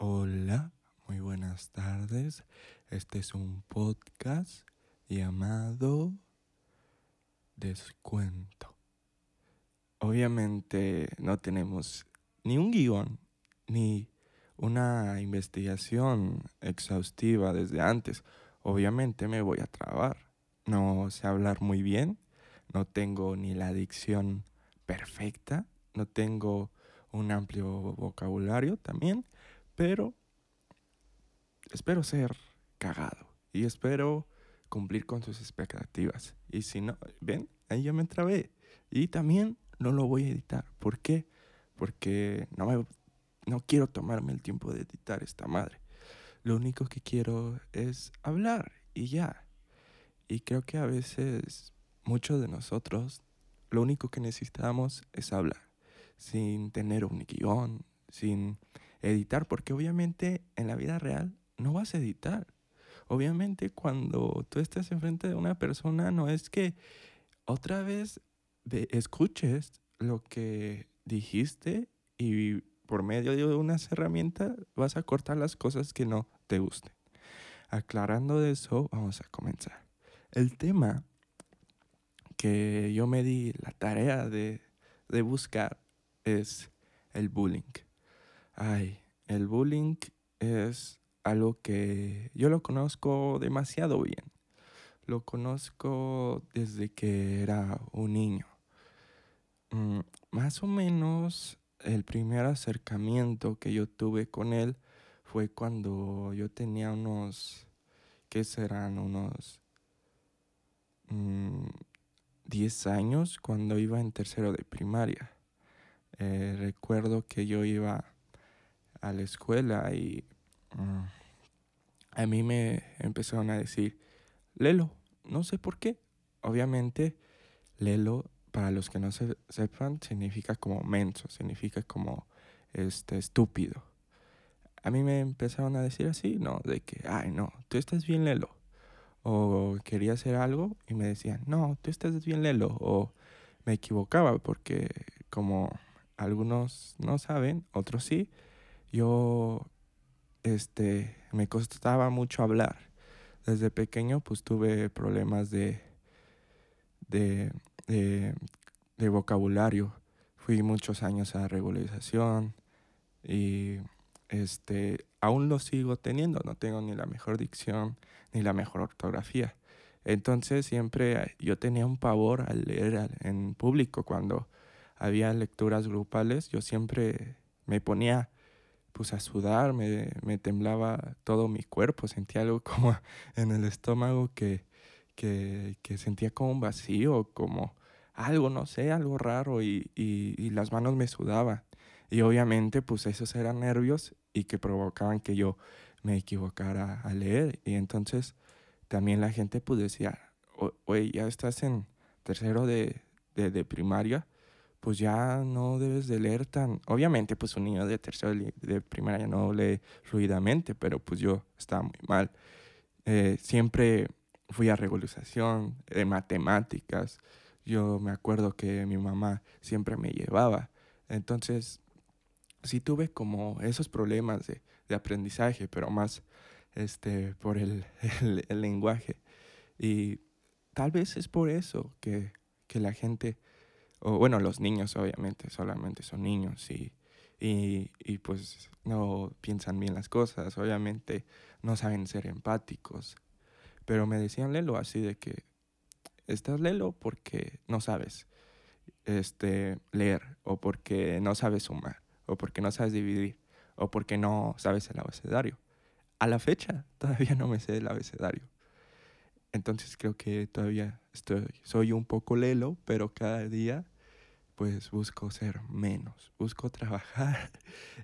Hola, muy buenas tardes. Este es un podcast llamado Descuento. Obviamente no tenemos ni un guion ni una investigación exhaustiva desde antes. Obviamente me voy a trabar. No sé hablar muy bien, no tengo ni la dicción perfecta, no tengo un amplio vocabulario también pero espero ser cagado y espero cumplir con sus expectativas. Y si no, ven, ahí ya me trabé. Y también no lo voy a editar. ¿Por qué? Porque no, me, no quiero tomarme el tiempo de editar esta madre. Lo único que quiero es hablar y ya. Y creo que a veces muchos de nosotros lo único que necesitamos es hablar, sin tener un guion, sin editar, porque obviamente en la vida real no vas a editar. Obviamente cuando tú estás enfrente de una persona no es que otra vez escuches lo que dijiste y por medio de unas herramientas vas a cortar las cosas que no te gusten. Aclarando de eso, vamos a comenzar. El tema que yo me di la tarea de, de buscar es el bullying. Ay, el bullying es algo que yo lo conozco demasiado bien. Lo conozco desde que era un niño. Mm, más o menos el primer acercamiento que yo tuve con él fue cuando yo tenía unos, ¿qué serán? Unos 10 mm, años cuando iba en tercero de primaria. Eh, recuerdo que yo iba a la escuela y a mí me empezaron a decir, Lelo, no sé por qué. Obviamente, Lelo, para los que no se sepan, significa como menso, significa como este, estúpido. A mí me empezaron a decir así, ¿no? De que, ay, no, tú estás bien, Lelo. O quería hacer algo y me decían, no, tú estás bien, Lelo. O me equivocaba porque como algunos no saben, otros sí, yo este me costaba mucho hablar. Desde pequeño pues tuve problemas de, de, de, vocabulario. Fui muchos años a regularización y este aún lo sigo teniendo, no tengo ni la mejor dicción ni la mejor ortografía. Entonces siempre yo tenía un pavor al leer en público cuando había lecturas grupales, yo siempre me ponía pues a sudar, me, me, temblaba todo mi cuerpo, sentía algo como en el estómago que, que, que sentía como un vacío, como algo, no sé, algo raro y, y, y, las manos me sudaban. Y obviamente pues esos eran nervios y que provocaban que yo me equivocara a leer. Y entonces también la gente pues decía, oye, ya estás en tercero de, de, de primaria, pues ya no debes de leer tan... Obviamente, pues un niño de tercero de primaria no lee fluidamente, pero pues yo estaba muy mal. Eh, siempre fui a regularización de matemáticas. Yo me acuerdo que mi mamá siempre me llevaba. Entonces, sí tuve como esos problemas de, de aprendizaje, pero más este, por el, el, lenguaje. Y tal vez es por eso que, que la gente o bueno, los niños obviamente solamente son niños y, y, y, pues no piensan bien las cosas, obviamente no saben ser empáticos. Pero me decían Lelo así de que estás Lelo porque no sabes este, leer o porque no sabes sumar o porque no sabes dividir o porque no sabes el abecedario. A la fecha todavía no me sé el abecedario. Entonces creo que todavía estoy, soy un poco lelo, pero cada día pues busco ser menos, busco trabajar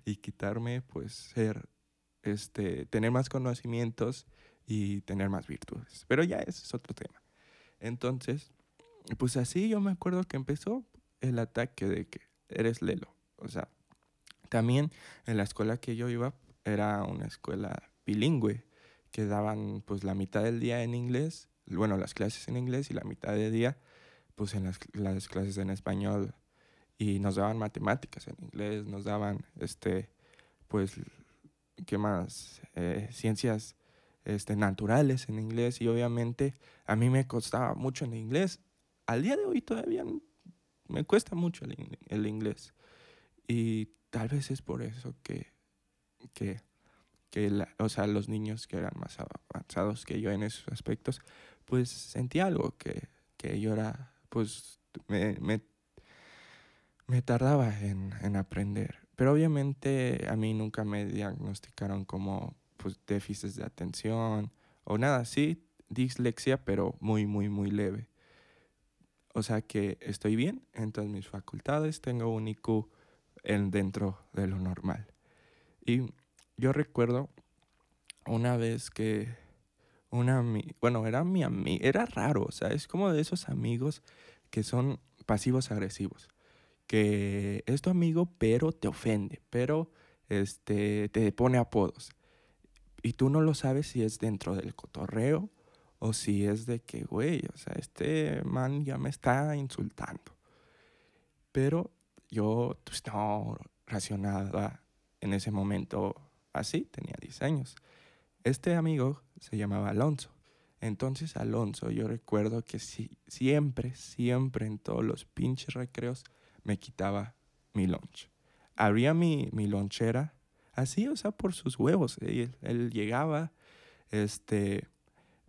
y quitarme pues ser, este, tener más conocimientos y tener más virtudes. Pero ya ese es otro tema. Entonces, pues así yo me acuerdo que empezó el ataque de que eres lelo. O sea, también en la escuela que yo iba era una escuela bilingüe que daban pues la mitad del día en inglés, bueno, las clases en inglés y la mitad del día pues en las, las clases en español y nos daban matemáticas en inglés, nos daban este pues ¿qué más? Eh, ciencias este, naturales en inglés y obviamente a mí me costaba mucho el inglés. Al día de hoy todavía me cuesta mucho el, el inglés. Y tal vez es por eso que, que, que o sea, los niños que eran más avanzados que yo en esos aspectos, pues sentí algo que, que yo era, pues me, me tardaba en, en, aprender. Pero obviamente a mí nunca me diagnosticaron como pues, déficits de atención o nada así, dislexia, pero muy, muy, muy leve. O sea que estoy bien en todas mis facultades, tengo un IQ en, dentro de lo normal. Y yo recuerdo una vez que una bueno, era mi amigo, era raro, o sea, es como de esos amigos que son pasivos agresivos, que es tu amigo pero te ofende, pero este te pone apodos. Y tú no lo sabes si es dentro del cotorreo o si es de que, güey, o sea, este man ya me está insultando. Pero yo pues, no racionaba en ese momento así, tenía 10 años. Este amigo se llamaba Alonso. Entonces Alonso, yo recuerdo que siempre, siempre en todos los pinches recreos me quitaba mi lunch. Abría mi, mi lonchera así, o sea, por sus huevos. Él, él llegaba, este,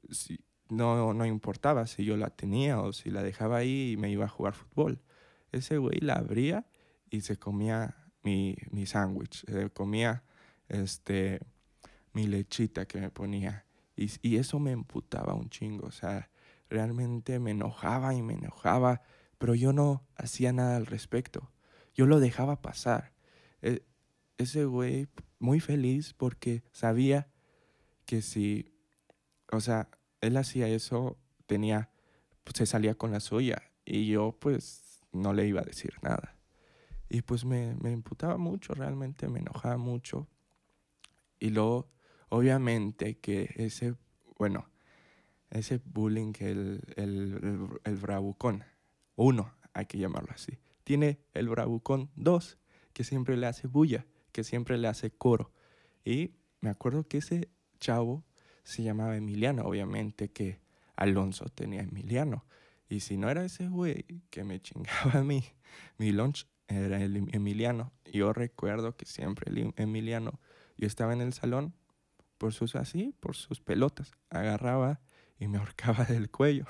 si, no, no importaba si yo la tenía o si la dejaba ahí y me iba a jugar fútbol. Ese güey la abría y se comía mi, mi sándwich, se comía este, mi lechita que me ponía. Y, y, eso me emputaba un chingo, o sea, realmente me enojaba y me enojaba, pero yo no hacía nada al respecto. Yo lo dejaba pasar. E, ese güey muy feliz porque sabía que si, o sea, él hacía eso, tenía, pues, se salía con la suya y yo pues no le iba a decir nada. Y pues me, me imputaba mucho, realmente me enojaba mucho. Y luego, obviamente que ese, bueno, ese bullying, el, el, el, bravucón, uno, hay que llamarlo así, tiene el bravucón dos, que siempre le hace bulla, que siempre le hace coro. Y me acuerdo que ese chavo se llamaba Emiliano, obviamente que Alonso tenía Emiliano. Y si no era ese güey que me chingaba a mí, mi lunch era el Emiliano. Yo recuerdo que siempre el Emiliano, yo estaba en el salón por sus así, por sus pelotas, agarraba y me ahorcaba del cuello.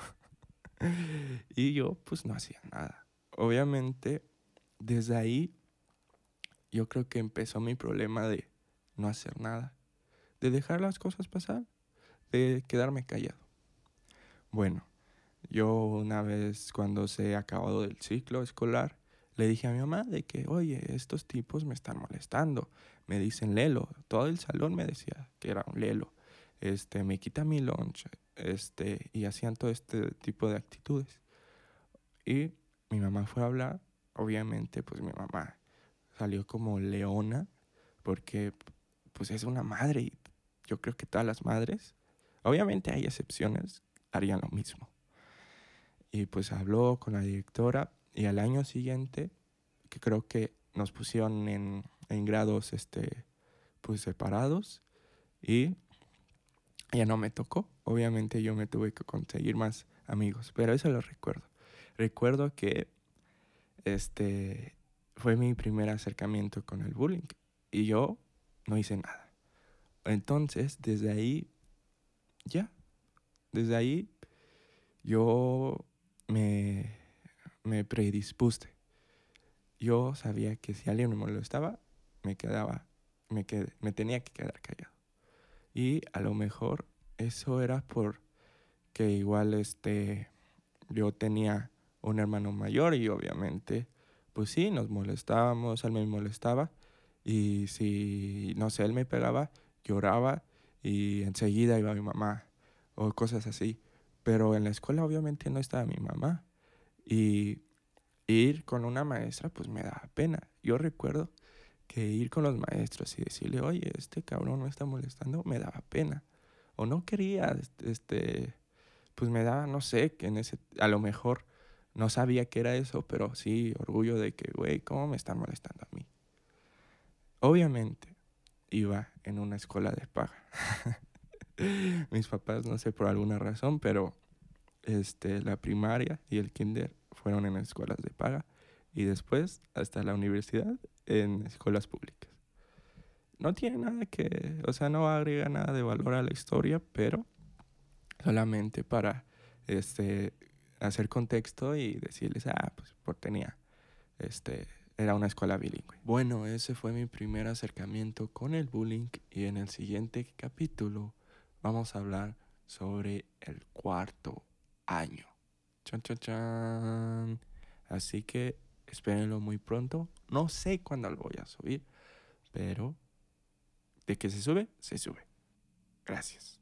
y yo pues no hacía nada. Obviamente, desde ahí yo creo que empezó mi problema de no hacer nada, de dejar las cosas pasar de quedarme callado. Bueno, yo una vez cuando se ha acabado el ciclo escolar, le dije a mi mamá de que, oye, estos tipos me están molestando. Me dicen Lelo. Todo el salón me decía que era un Lelo. Este, me quita mi lunch. Este, y hacían todo este tipo de actitudes. Y mi mamá fue a hablar. Obviamente, pues mi mamá salió como leona. Porque, pues es una madre. Y yo creo que todas las madres Obviamente hay excepciones, harían lo mismo. Y pues habló con la directora y al año siguiente, que creo que nos pusieron en, en grados este, pues separados y ya no me tocó. Obviamente yo me tuve que conseguir más amigos, pero eso lo recuerdo. Recuerdo que este fue mi primer acercamiento con el bullying y yo no hice nada. Entonces, desde ahí ya, desde ahí yo me, me predispuse. Yo sabía que si alguien me molestaba, me quedaba, me, me tenía que quedar callado. Y a lo mejor eso era por que igual este, yo tenía un hermano mayor y obviamente, pues sí, nos molestábamos, él me molestaba y si, no sé, él me pegaba, lloraba y enseguida iba mi mamá o cosas así. Pero en la escuela obviamente no estaba mi mamá y ir con una maestra pues me daba pena. Yo recuerdo que ir con los maestros y decirle, oye, este cabrón me está molestando, me daba pena. O no quería, este, pues me daba, no sé, que en ese, a lo mejor no sabía que era eso, pero sí, orgullo de que, güey, ¿cómo me están molestando a mí? Obviamente, iba en una escuela de paga. Mis papás, no sé por alguna razón, pero este, la primaria y el kinder fueron en escuelas de paga y después hasta la universidad en escuelas públicas. No tiene nada que, o sea, no agrega nada de valor a la historia, pero solamente para este hacer contexto y decirles, ah, pues por tenía este era una escuela bilingüe. Bueno, ese fue mi primer acercamiento con el bullying y en el siguiente capítulo vamos a hablar sobre el cuarto año. Chan, chan, chan. Así que espérenlo muy pronto. No sé cuándo lo voy a subir, pero de que se sube, se sube. Gracias.